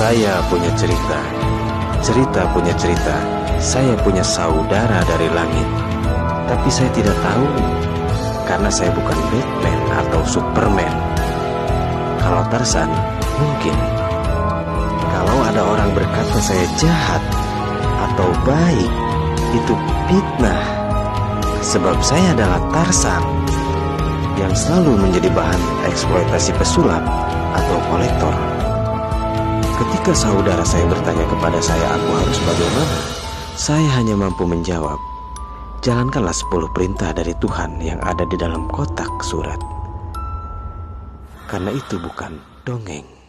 Saya punya cerita, cerita punya cerita. Saya punya saudara dari langit, tapi saya tidak tahu karena saya bukan Batman atau Superman. Kalau Tarzan, mungkin. Kalau ada orang berkata saya jahat atau baik, itu fitnah. Sebab saya adalah Tarzan yang selalu menjadi bahan eksploitasi pesulap atau kolektor. Ketika saudara saya bertanya kepada saya aku harus bagaimana, saya hanya mampu menjawab, jalankanlah 10 perintah dari Tuhan yang ada di dalam kotak surat. Karena itu bukan dongeng.